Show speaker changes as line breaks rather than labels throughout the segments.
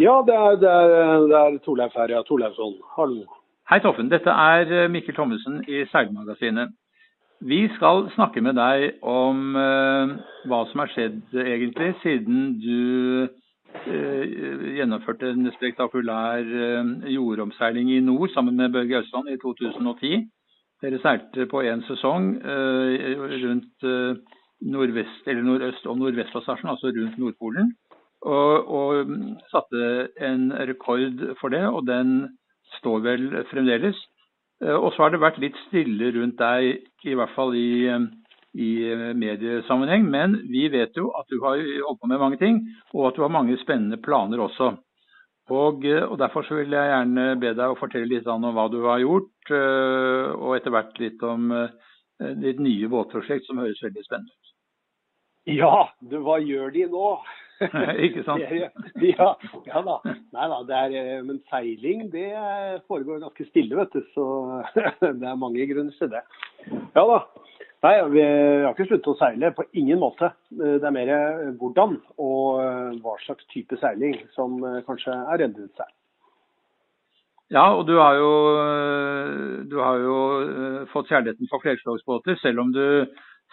Ja, det er, det er, det er Torleif her, ja. Torleifsson. Hallo.
Hei, Toffen. Dette er eh, Mikkel Thommessen i Seilmagasinet. Vi skal snakke med deg om uh, hva som har skjedd egentlig siden du uh, gjennomførte en spektakulær uh, jordomseiling i nord sammen med Børge Østland i 2010. Dere seilte på én sesong rundt nordvest, eller nordøst- og nordvestpassasjen, altså rundt Nordpolen. Og, og, satte en rekord for det, og den står vel fremdeles. Eh, og så har det vært litt stille rundt deg, i hvert fall i, i mediesammenheng. Men vi vet jo at du har holdt på med mange ting, og at du har mange spennende planer også. Og, og Derfor så vil jeg gjerne be deg å fortelle litt om hva du har gjort, eh, og etter hvert litt om eh, ditt nye båtprosjekt som høres veldig spennende ut.
Ja, hva gjør de nå?
Ikke sant?
ja, ja da. Nei da, det er, eh, men seiling det foregår ganske stille, vet du. Så det er mange grunner til det. Ja da. Nei, vi har ikke sluttet å seile. På ingen måte. Det er mer eh, hvordan og eh, hva slags type seiling som kanskje er reddet seg.
Ja, og du har jo, du har jo fått kjærligheten for flerslagsbåter, selv om du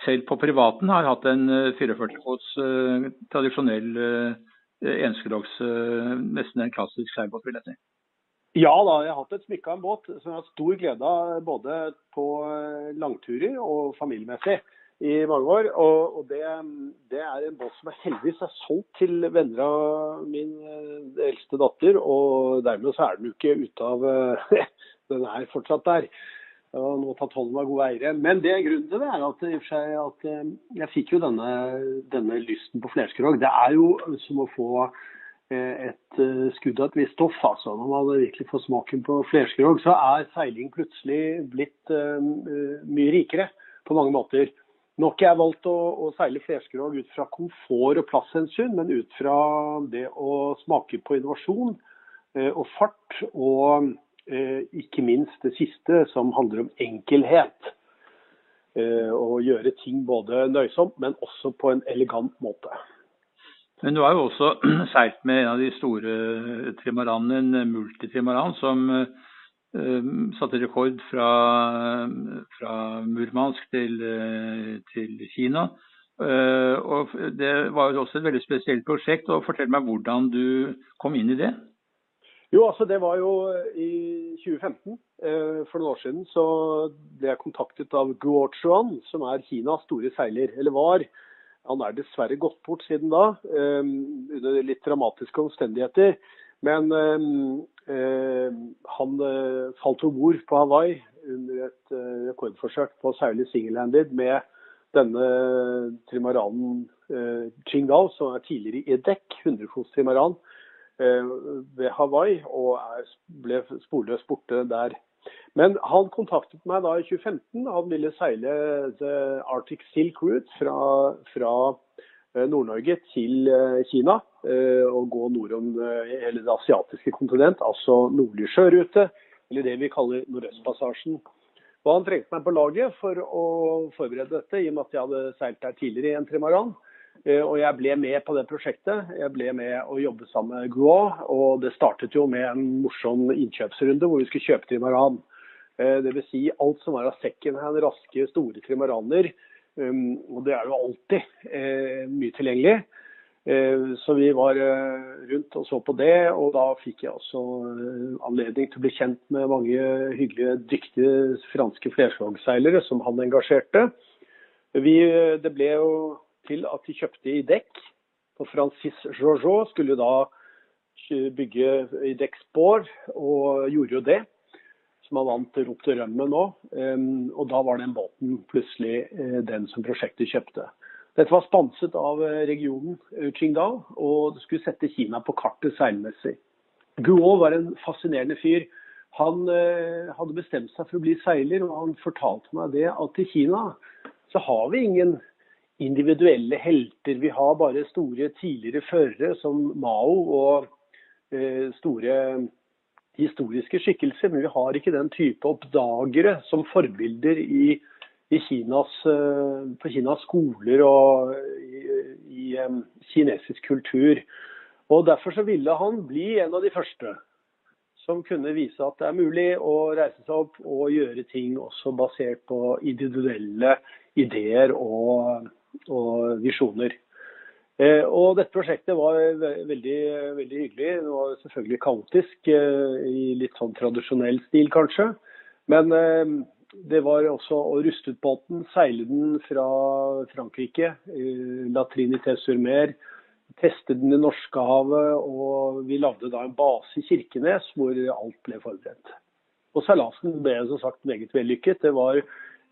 selv på privaten har hatt en 44 fots uh, tradisjonell uh, nesten en klassisk seilbåt, vil jeg si.
Ja da, jeg har hatt et smykke av en båt som jeg har stor glede av både på langturer og familiemessig i mange år. Og, og det, det, er en båt som heldigvis er solgt til venner av min eldste datter. Og dermed så er den jo ikke ute av Den er fortsatt der og nå tatt hold av gode eiere. Men det grunnen til det er at, seg, at eh, jeg fikk jo denne, denne lysten på flerskrog. Det er jo som å få eh, et eh, skudd av et visst stoff. altså. Når man virkelig får smaken på flerskrog, så er seiling plutselig blitt uh, mye rikere på mange måter. Nå har ikke jeg valgt å, å seile flerskrog ut fra komfort og plasshensyn, men ut fra det å smake på innovasjon uh, og fart. og ikke minst det siste, som handler om enkelhet. Og å gjøre ting både nøysomt, men også på en elegant måte.
Men du har jo også seilt med en av de store trimaranene, en multitrimaran, som uh, satte rekord fra, fra Murmansk til, til Kina. Og Det var jo også et veldig spesielt prosjekt. og Fortell meg hvordan du kom inn i det?
Jo, altså det var jo i 2015. Eh, for noen år siden så ble jeg kontaktet av Guo Chuan, som er Kinas store seiler. Eller var. Han er dessverre gått bort siden da, eh, under litt dramatiske omstendigheter. Men eh, han falt om bord på Hawaii under et rekordforsøk på å seile single-handed med denne trimaranen Qingdao, som er tidligere i dekk, 100-fots trimaran. Eh, ved Hawaii og ble sporløst borte der. Men han kontaktet meg da i 2015. Han ville seile The Arctic Silk Route fra, fra eh, Nord-Norge til eh, Kina og gå nordom hele det asiatiske kontinent, altså nordlig sjørute, eller det vi kaller Nordøstpassasjen. Og han trengte meg på laget for å forberede dette, i og med at jeg hadde seilt der tidligere i en trimaran. Eh, og jeg ble med på det prosjektet. Jeg ble med å jobbe sammen med Groa. Og det startet jo med en morsom innkjøpsrunde hvor vi skulle kjøpe trimaran. Eh, Dvs. Si alt som var av her, raske, store trimaraner. Um, og det er jo alltid eh, mye tilgjengelig. Så vi var rundt og så på det, og da fikk jeg også anledning til å bli kjent med mange hyggelige, dyktige franske flerslagseilere som han engasjerte. Vi, det ble jo til at de kjøpte i dekk. Og Francis Jojo skulle da bygge i dekkspor, og gjorde jo det. Som han vant rop til rømmen nå. Og da var den båten plutselig eh, den som prosjektet kjøpte. Dette var sponset av eh, regionen eh, Qingdao, og det skulle sette Kina på kartet seilmessig. Guo var en fascinerende fyr. Han hadde bestemt seg for å bli seiler, og han fortalte meg det at i Kina så har vi ingen individuelle helter. Vi har bare store tidligere førere som Mao og eh, store historiske skikkelser. Men vi har ikke den type oppdagere som forbilder i, i Kinas, på Kinas skoler og i, i kinesisk kultur. Og Derfor så ville han bli en av de første som kunne vise at det er mulig å reise seg opp og gjøre ting også basert på individuelle ideer og, og visjoner. Eh, og Dette prosjektet var veldig, veldig hyggelig. Det var selvfølgelig kaotisk eh, i litt sånn tradisjonell stil, kanskje. Men eh, det var også å ruste ut båten, seile den fra Frankrike, La Trinité-sur-Mer, teste den i Norskehavet, og vi lagde da en base i Kirkenes hvor alt ble forberedt. Og Seilasen ble som sagt meget vellykket. Det var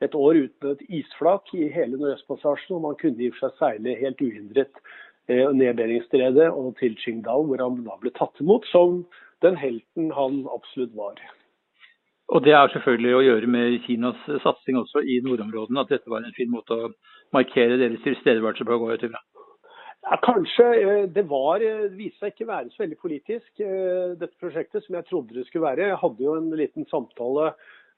et år uten et isflak i hele Nordøstpassasjen, og man kunne i og for seg seile helt uhindret eh, ned Beringstredet og til Qingdao, hvor han da ble tatt imot som den helten han absolutt var.
Og Det er selvfølgelig å gjøre med Kinas satsing også i nordområdene, at dette var en fin måte å markere deres tilstedeværelse på. går jeg til.
Ja, kanskje. Eh, det var, det eh, viste seg ikke være så veldig politisk, eh, dette prosjektet, som jeg trodde det skulle være. Jeg hadde jo en liten samtale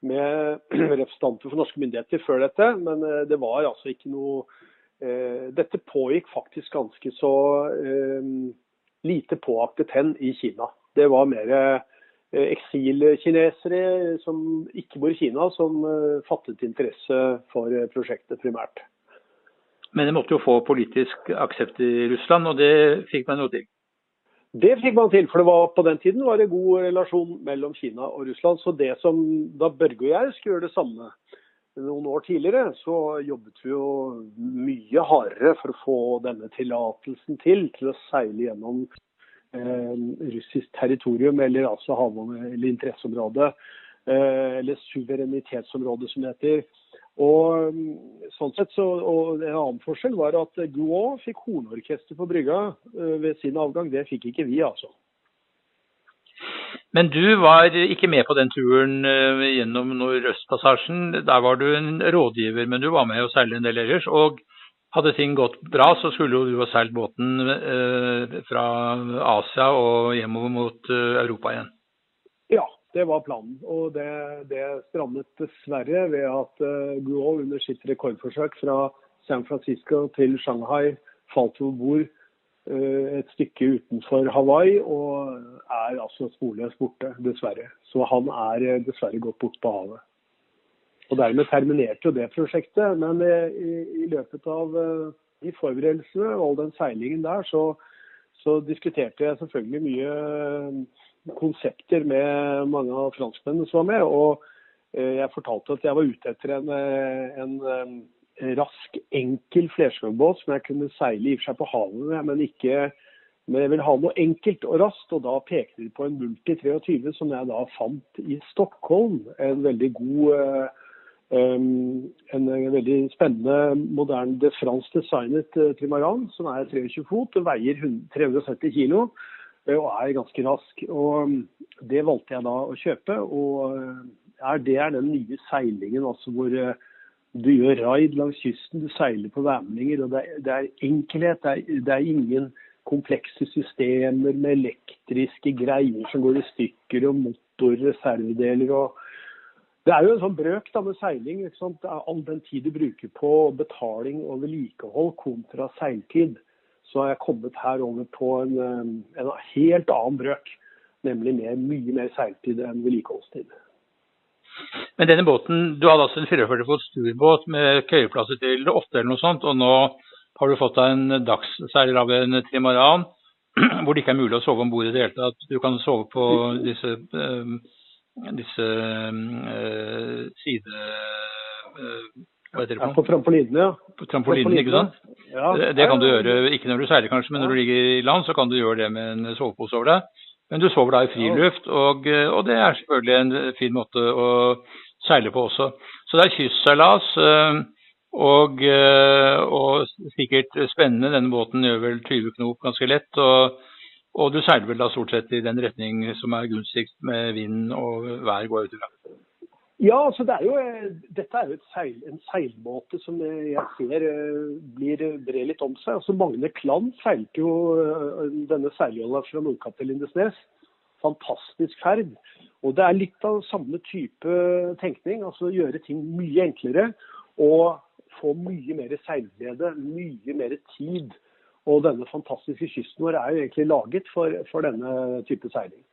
med representanter for norske myndigheter før dette, men det var altså ikke noe Dette pågikk faktisk ganske så lite påaktet hen i Kina. Det var mer eksilkinesere som ikke bor i Kina, som fattet interesse for prosjektet primært.
Men det måtte jo få politisk aksept i Russland, og det fikk man jo til.
Det fikk man til, for det var, på den tiden var det god relasjon mellom Kina og Russland. Så det som da Børge og jeg skulle gjøre det samme noen år tidligere, så jobbet vi jo mye hardere for å få denne tillatelsen til til å seile gjennom eh, russisk territorium, eller altså hav- eller interesseområde, eh, eller suverenitetsområde som det heter. Og mm, sånn sett så, og En annen forskjell var at Guo fikk hornorkester på brygga eh, ved sin avgang. Det fikk ikke vi, altså.
Men du var ikke med på den turen eh, gjennom Nordøstpassasjen. Der var du en rådgiver, men du var med og seilte en del ellers. Og hadde ting gått bra, så skulle du ha seilt båten eh, fra Asia og hjemover mot Europa igjen.
Ja, det var planen. Og det, det strandet dessverre ved at uh, Guo under sitt rekordforsøk fra San Francisco til Shanghai falt over bord uh, et stykke utenfor Hawaii og er altså sporløst borte, dessverre. Så han er uh, dessverre gått bort på havet. Og Dermed terminerte jo det prosjektet. Men i, i løpet av de forberedelsene og all den seilingen der, så, så diskuterte jeg selvfølgelig mye konsepter med mange av franskmennene som var med. og eh, jeg fortalte at jeg var ute etter en, eh, en, eh, rask, enkel flerskrogbåt som jeg kunne seile i og for seg på havet med, men ikke men jeg vil ha noe enkelt og raskt, og da pekte de på en Multi 23 som jeg da fant i Stockholm. En veldig god um, en veldig spennende, moderne de France designet trimaran som er 23 fot og veier 370 kg og er ganske rask. Og um, Det valgte jeg da å kjøpe. og uh, Det er den nye seilingen altså hvor uh, du gjør raid langs kysten, du seiler på værmeldinger. og Det er, det er enkelhet. Det er, det er, ingen komplekse systemer med elektriske greier som går i stykker, og motorer, reservedeler. og det er jo en sånn brøk da med seiling. ikke sant? All den tid du bruker på betaling og vedlikehold kontra seiltid så har jeg kommet her over på en, eh, en helt annen brøk. Nemlig med mye mer seiltid enn vedlikeholdstid.
Men denne båten, Du hadde altså en 44 fots turbåt med køyeplasser til åtte eller noe sånt, og nå har du fått deg en dagsseiler av en trimaran hvor det ikke er mulig å sove om bord i det hele tatt. Du kan sove på disse, uh, disse uh, side...
Hva heter det for? Ja, på trampolinene, ja.
På trampolinene, ikke sant? Ja. Det, det, kan du gjøre, ikke når du seiler kanskje, men når du ligger i land, så kan du gjøre det med en sovepose over deg. Men du sover da i friluft, og, og, det er selvfølgelig en fin måte å seile på også. Så det er kystseilas. Eh, og, eh, og, sikkert spennende. Denne båten gjør vel 20 knop ganske lett. Og, og, du seiler vel da stort sett i den retning som er gunstigst med vind og vær går ut ifra.
Ja, altså det er jo, eh, dette er jo seil, en seilmåte som jeg ser eh, blir brer litt om seg. Altså Magne Klan seilte jo eh, denne seiljolla fra Nordkapp til Lindesnes. Fantastisk ferd. Og det er litt av samme type tenkning. altså Gjøre ting mye enklere og få mye mer seilglede, mye mer tid. Og denne fantastiske kysten vår er jo egentlig laget for, for denne type seiling.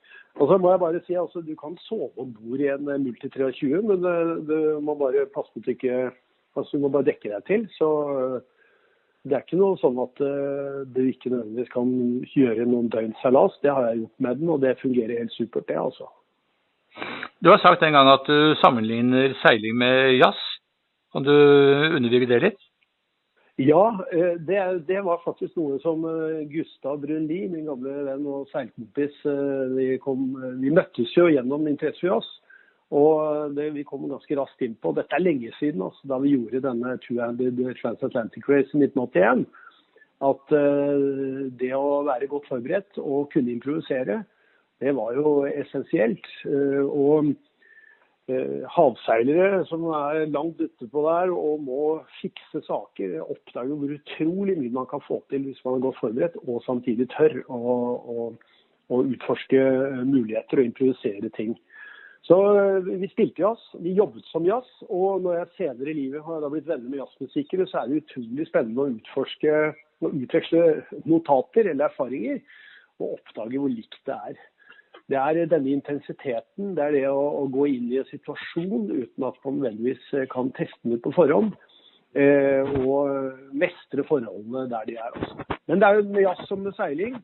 Og så må jeg bare si altså, Du kan sove om bord i en Multi 23, men du må bare passe på at ikke altså, Du må bare dekke deg til. Så det er ikke noe sånn at du ikke nødvendigvis kan gjøre noen døgns seilas. Det har jeg gjort med den, og det fungerer helt supert, det. altså.
Du har sagt en gang at du sammenligner seiling med jazz. Kan du underbygge det litt?
Ja, det, det, var faktisk noe som Gustav Brunli, min gamle venn og seilkompis, vi, kom, vi møttes jo gjennom interesse for oss. Og det, vi kom ganske raskt inn på, dette er lenge siden, altså, da vi gjorde denne Transatlantic Race i 1981, at det å være godt forberedt og kunne improvisere, det var jo essensielt. Og havseilere som er langt ute på der og må fikse saker, oppdager hvor utrolig mye man kan få til hvis man er godt forberedt og samtidig tør å, utforske muligheter og improvisere ting. Så vi spilte jazz, vi jobbet som jazz, og når jeg senere i livet har blitt venner med jazzmusikere, så er det utrolig spennende å utforske og utveksle notater eller erfaringer, og oppdage hvor likt det er. Det er denne intensiteten, det er det å, å gå inn i en situasjon uten at man nødvendigvis kan teste den på forhånd. Eh, og mestre forholdene der de er. Også. Men det er jo med jazz som med seiling.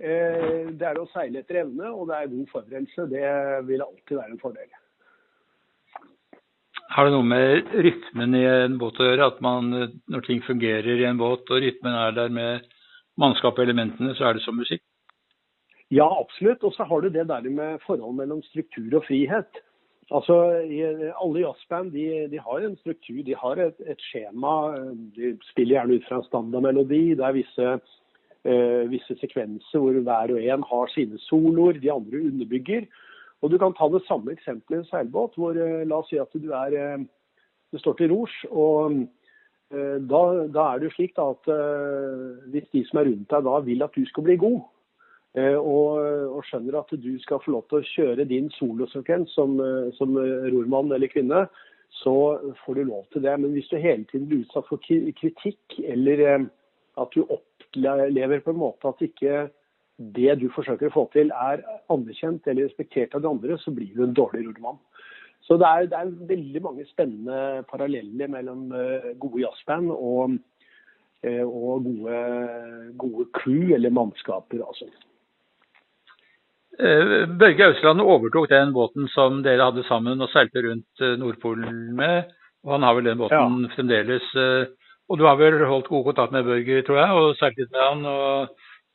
Eh, det er å seile etter evne, og det er god forberedelse. Det vil alltid være en fordel.
Har det noe med rytmen i en båt å gjøre? At man, når ting fungerer i en båt, og rytmen er der med mannskap og elementene, så er det som musikk?
Ja, absolutt. Og så har du det der med forholdet mellom struktur og frihet. Altså, Alle jazzband de, de, har en struktur, de har et, et, skjema. De spiller gjerne ut fra en standardmelodi. Det er visse eh, visse sekvenser hvor hver og en har sine soloer, de andre underbygger. Og Du kan ta det samme eksempelet i en seilbåt, hvor eh, la oss si at du, er, eh, du står til rors. og da, da, er det jo slik da, at hvis de som er rundt deg da vil at du skal bli god, og, og, skjønner at du skal få lov til å kjøre din solosekvens som, som rormann eller -kvinne, så får du lov til det. Men hvis du hele tiden blir utsatt for kritikk, eller at du opplever på en måte at ikke det du forsøker å få til er anerkjent eller respektert av de andre, så blir du en dårlig rormann. Så det er, det er, veldig mange spennende paralleller mellom gode jazzband og, og gode, gode, crew eller mannskaper. altså.
Uh, Børge Ausland overtok den båten som dere hadde sammen og seilte rundt Nordpolen med. og Han har vel den båten ja. fremdeles. Og du har vel holdt god kontakt med Børge, tror jeg, og seilt litt med han. og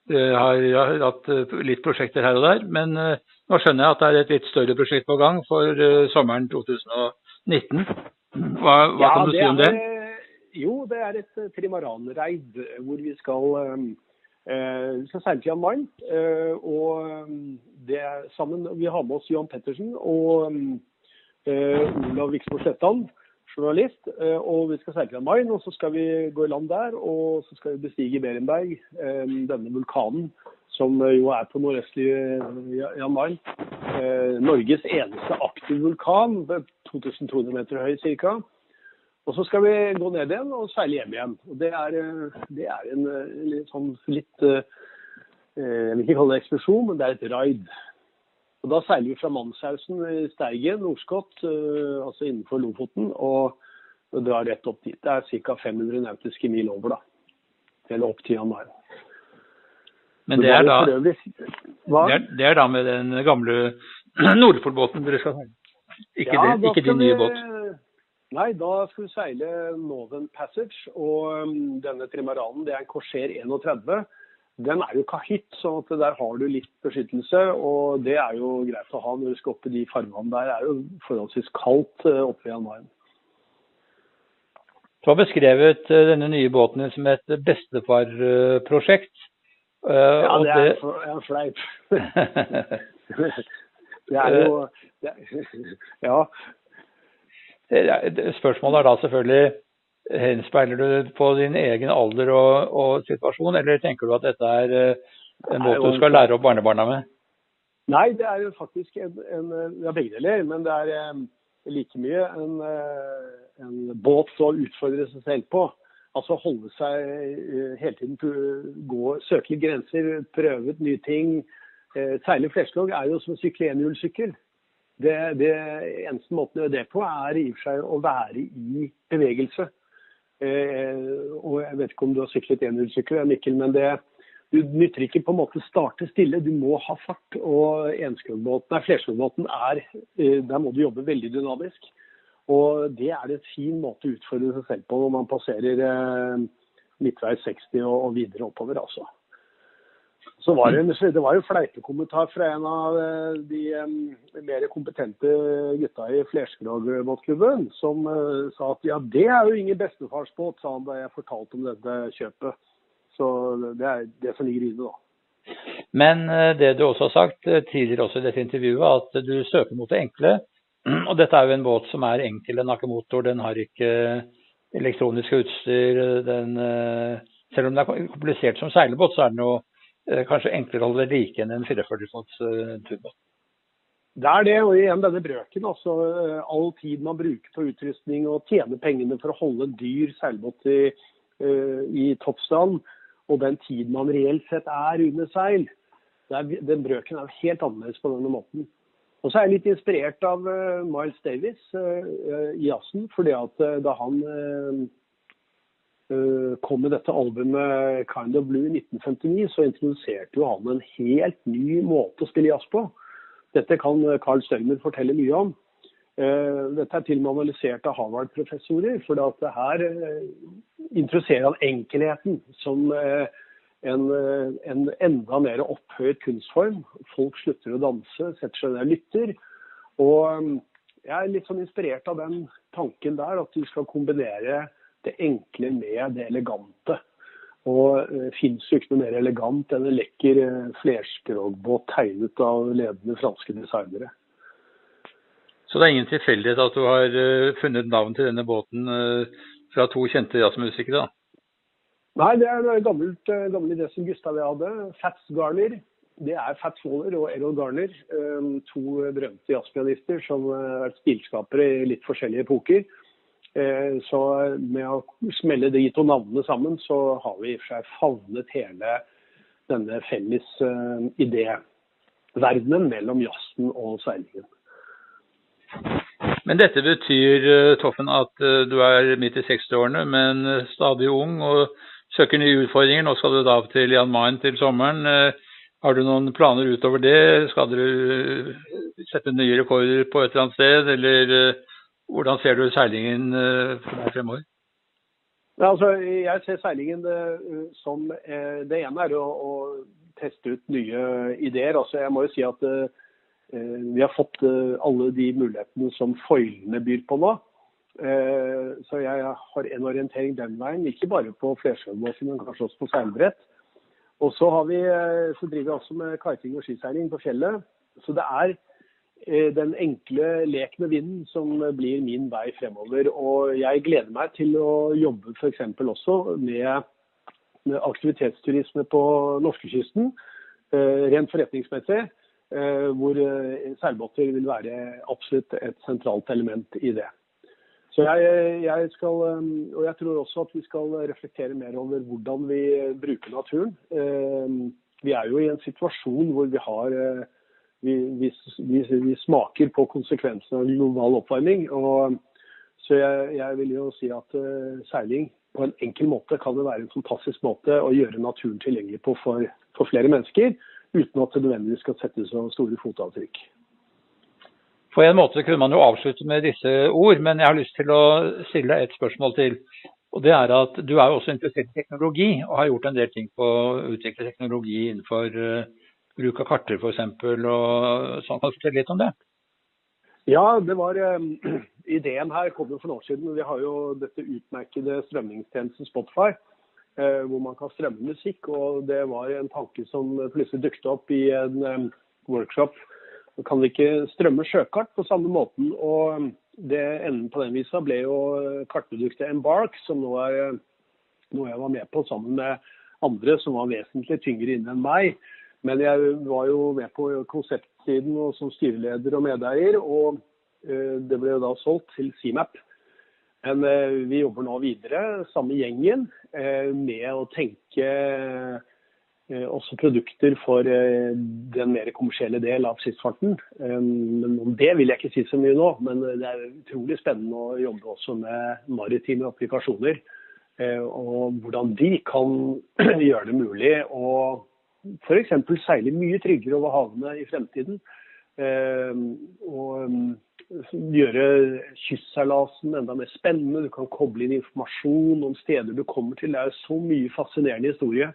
har, hatt litt prosjekter her og der. Men nå skjønner jeg at det er et litt større prosjekt på gang for sommeren 2019. Hva, hva ja, kan du si om det?
jo, det er et trimaranreid hvor vi skal vi skal seile til Jan Mayen. og det sammen, Vi har med oss Johan Pettersen og Olav Viksmo Slettan journalist. Eh, og vi skal seile til Main, og så skal vi gå i land der. Og så skal vi bestige Berenberg, eh, denne vulkanen som jo er på nordøstlig eh, Jan Mayen. Norges eneste aktive vulkan, 2200 meter høy ca. Og så skal vi gå ned igjen og seile hjem igjen. Og det er, det er en, litt sånn litt Jeg vil ikke kalle det ekspedisjon, men det er et raid. Og Da seiler vi fra Manshausen i Steigen, Nordskott, uh, altså innenfor Lofoten, og, drar rett opp dit. Det er ca. 500 nautiske mil over, da. Eller opp til Jan Mayen.
Men det er, da, det, er, det er, da med den gamle Nordfoldbåten dere skal seile? Ikke, ja, ikke din nye båt?
Nei, da skal vi seile Northern Passage. Og um, denne trimaranen det er en Corsair 31 den er jo kahytt, så der har du litt beskyttelse. Og det er jo greit å ha når du skal opp i de farvene der. Det er jo forholdsvis kaldt eh, oppe i januar.
Du har beskrevet eh, denne nye båten som et bestefarprosjekt.
Ja, det er, en fleip. det er jo det, Ja.
Spørsmålet er da selvfølgelig Henspeiler du på din egen alder og, og, situasjon, eller tenker du at dette er eh, en måte du skal lære opp barnebarna med?
Nei, det er jo faktisk en, en ja, begge deler. Men det er um, like mye en, uh, en, båt å utfordre seg selv på. Altså holde seg uh, hele tiden gå, søke litt grenser, prøve ut nye ting. Uh, seile flerslog er jo som å sykle enhjulssykkel. Det, det eneste måten å gjøre det på, er i og for seg å være i bevegelse. Eh, og jeg vet ikke om du har syklet enhjulssykkel, Mikkel, men det, du nytter ikke på en måte starte stille. Du må ha fart. Og flerskogbåten er eh, Der må du jobbe veldig dynamisk. Og det er en fin måte å utfordre seg selv på når man passerer eh, midtveis 60 og, og videre oppover, altså. Så var det, det var jo fleipekommentar fra en av eh, de um, mer kompetente gutta i Flerskrog-båtklubben, som uh, sa at ja, det er jo ingen bestefarsbåt, sa han da jeg fortalte om dette kjøpet. Så det er det som ligger i det, da.
Men det du også har sagt tidligere også i dette intervjuet, at du søker mot det enkle. Og dette er jo en båt som er enkel. Den har ikke motor, den har ikke elektronisk utstyr. Den, selv om den er komplisert som seilbåt, så er den jo kanskje enklere å holde like enn en 44 fots turbåt.
Det er det, og igjen denne brøken. altså All tid man bruker på utrustning og tjener pengene for å holde en dyr seilbåt i, i toppstand, og den tid man reelt sett er under seil, er, den brøken er helt annerledes på denne måten. Og så er jeg litt inspirert av uh, Miles Davis uh, i jazzen. fordi at uh, da han kom med dette albumet 'Kind of Blue' i 1959, så introduserte jo han en helt ny måte å spille jazz på. Dette kan Carl Stelmer fortelle mye om. Dette er til og med analysert av Harvard-professorer. For her introduserer han enkelheten som en, eh, en, enda mer opphøyet kunstform. Folk slutter å danse, setter seg ned og lytter. Og eh, jeg er litt sånn inspirert av den tanken der, at du skal kombinere det enkle med det elegante. Og det uh, fins jo ikke noe mer elegant enn en lekker uh, flerskroggbåt tegnet av ledende franske designere.
Så det er ingen tilfeldighet at du har uh, funnet navn til denne båten fra to kjente jazzmusikere? da?
Nei, det er en gammelt, eh, gammel idé som Gustav hadde. Fats Garner. Det er Fats Waller og Errol Garner. Eh, to berømte jazzpianister som eh, har vært stilskapere i litt forskjellige epoker. Så med å smelle de to navnene sammen, så har vi i og for seg favnet hele denne felles idéverdenen mellom jazzen og seilingen.
Men dette betyr, Toffen, at du er midt i 60-årene, men stadig ung. og søker nye utfordringer. Nå skal du da til Jan Mayen til sommeren. Eh, har du noen planer utover det? Skal du eh, sette nye rekorder på et eller annet sted, eller eh, hvordan ser du seilingen deg fremover?
Nei, altså, jeg ser seilingen som Det ene er å, å, teste ut nye ideer. Altså, jeg må jo si at vi har fått alle de mulighetene som foilene byr på nå. Uh, så jeg har en orientering den veien, ikke bare på flersjøbåter, men kanskje også på seilbrett. Og så, vi, eh, driver vi også med kiting og skiseiling på fjellet. Så det er eh, den enkle lek med vinden som blir min vei fremover. Og jeg gleder meg til å jobbe f.eks. også med, aktivitetsturisme på norskekysten, rent forretningsmessig. Hvor seilbåter vil være absolutt et sentralt element i det. Så jeg, jeg, skal, og jeg tror også at vi skal reflektere mer over hvordan vi bruker naturen. Vi er jo i en situasjon hvor vi har vi, vi, vi, vi smaker på konsekvensene av global oppvarming. Og, så jeg, jeg, vil jo si at uh, seiling på en enkel måte kan det være en fantastisk måte å gjøre naturen tilgjengelig på for, for flere mennesker, uten at det nødvendigvis skal sette så store fotavtrykk.
På en måte kunne man jo avslutte med disse ord, men jeg har lyst til å stille et spørsmål til. Og det er at Du er jo også interessert i teknologi, og har gjort en del ting på å utvikle teknologi innenfor uh, bruk av karter f.eks. Sånn. Kan du fortelle litt om det?
Ja, det var eh, ideen her kom jo for noen år siden. Vi har jo dette utmerkede strømningstjenesten Spotify. eh, hvor man kan strømme musikk. og Det var en tanke som plutselig dukket opp i en eh, workshop kan vi ikke strømme sjøkart på samme måten. og det Enden på den visa ble jo kartproduktet Embark, som nå er noe jeg var med på sammen med andre som var vesentlig tyngre inne enn meg. Men jeg var jo med på konseptsiden og som styreleder og medeier, og eh, det ble jo da solgt til CMAP. Men vi jobber nå videre, samme gjengen, med å tenke også produkter for den mer kommersielle del av skipsfarten. Om det vil jeg ikke si så mye nå. Men det er utrolig spennende å jobbe også med maritime applikasjoner. Og hvordan de kan gjøre det mulig å f.eks. seile mye tryggere over havene i fremtiden. Og gjøre kystseilasen enda mer spennende. Du kan koble inn informasjon om steder du kommer til. Det er så mye fascinerende historie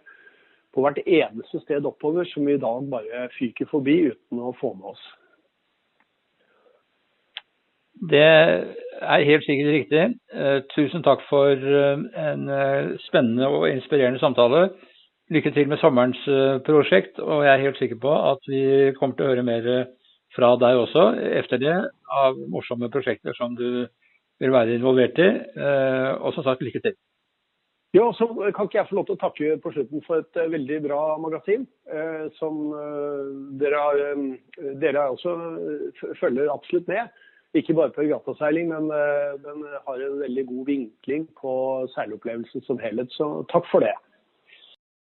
på hvert eneste sted oppover som vi i dag bare fyker forbi uten å få med oss.
Det er helt sikkert riktig. Uh, tusen takk for uh, en uh, spennende og inspirerende samtale. Lykke til med sommerens prosjekt, og jeg er helt sikker på at vi kommer til å høre mer fra deg også etter det, av morsomme prosjekter som du vil være involvert i. Eh, og som sagt, lykke til.
Ja, så kan ikke jeg få lov til å takke på slutten for et eh, veldig bra magasin. Eh, som dere, har, dere også følger absolutt med. Ikke bare på regattaseiling, men den har en veldig god vinkling på seilopplevelsen som helhet. Så takk for det.